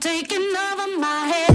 taking over my head.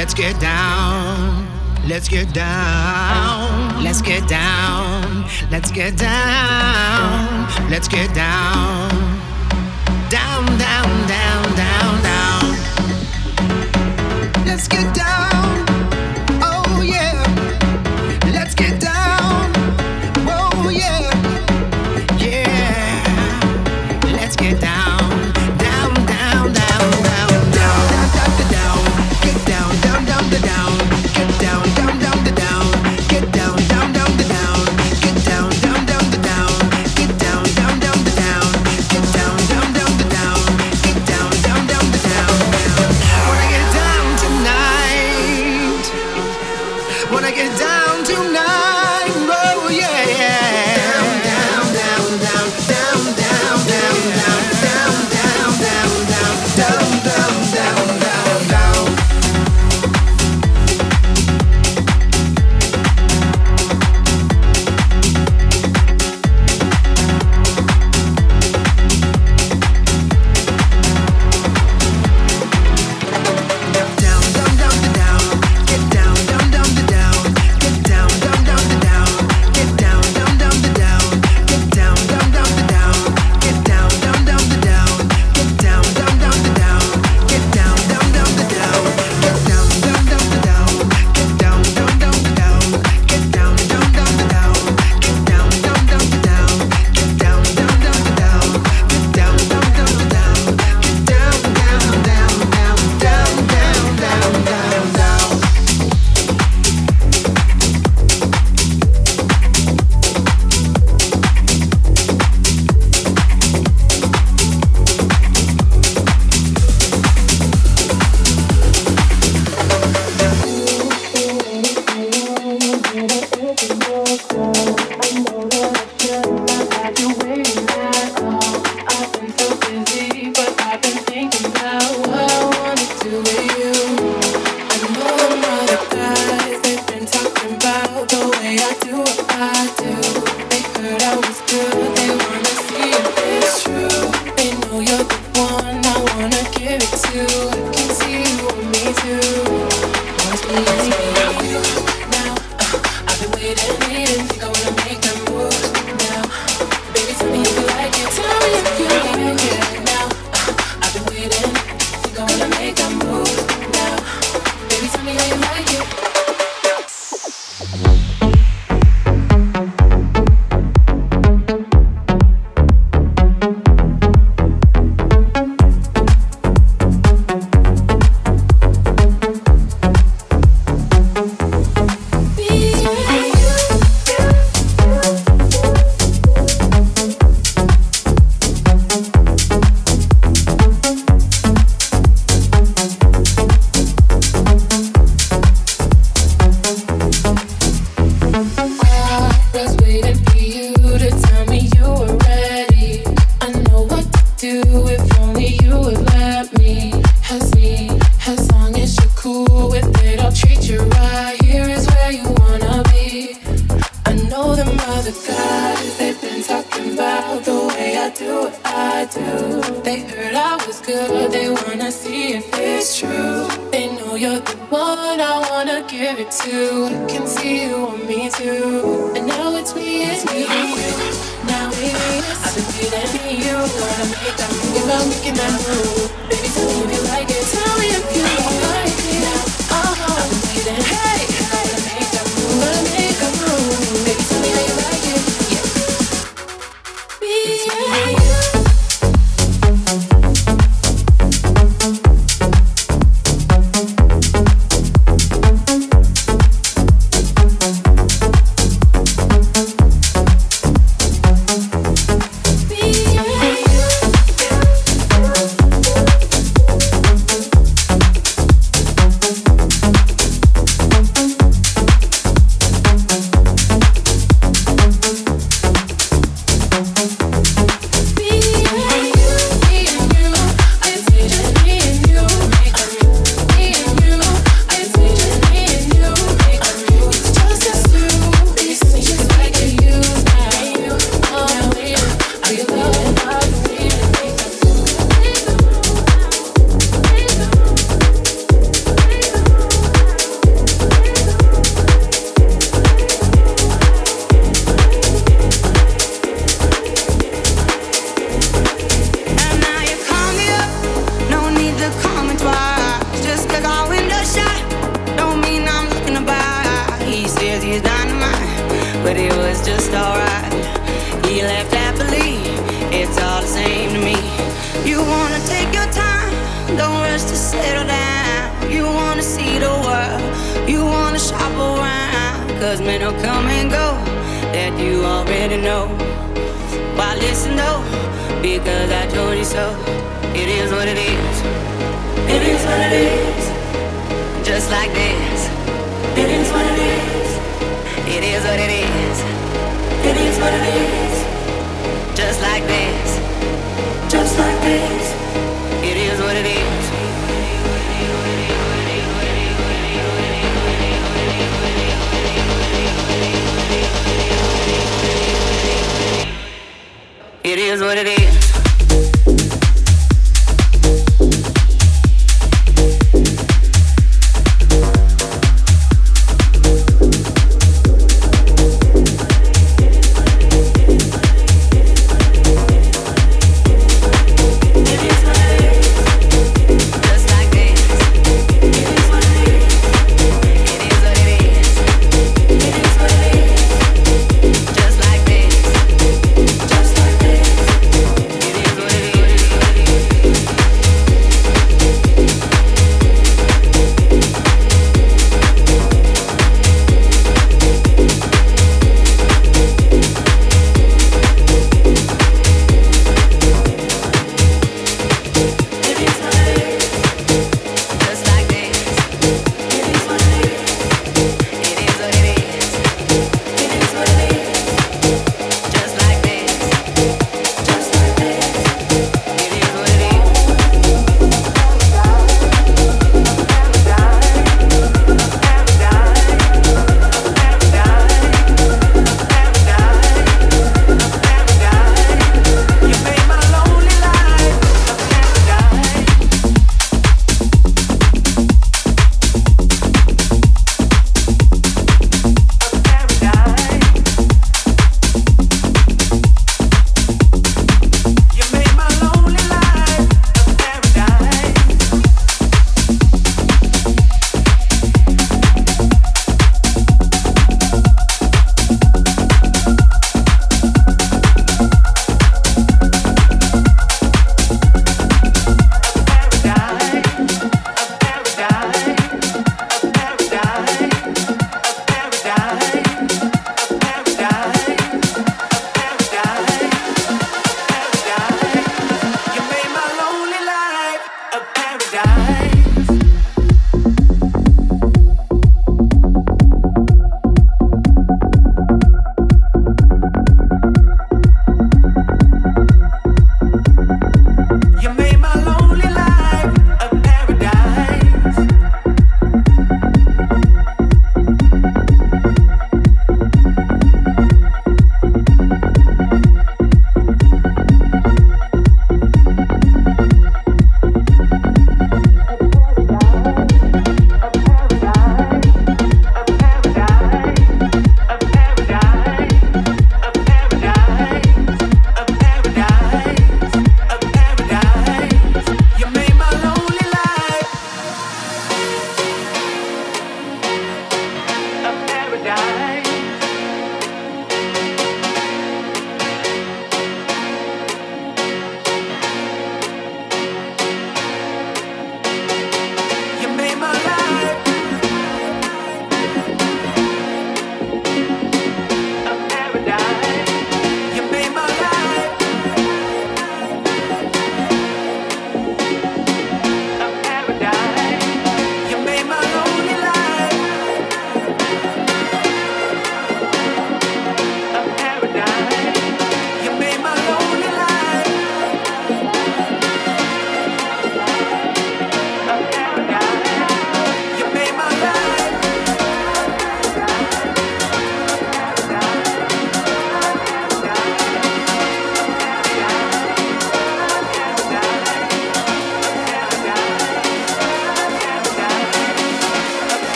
Let's get down. Let's get down. Let's get down. Let's get down. Let's get down. Down, down, down, down, down. Let's get down. I wanna give it to. I can see you want me too. And now it's me it's and you. Now it is. I've been feeling me you. Wanna make that move? I'm making that move. Baby, tell me if you like it. Tell me if you like it. Now, uh-huh. I've been feeling. Hey. what it is. It is what it is. Just like this. Just like this. It is what it is. It is what it is.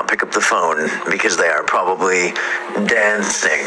Not pick up the phone because they are probably dancing.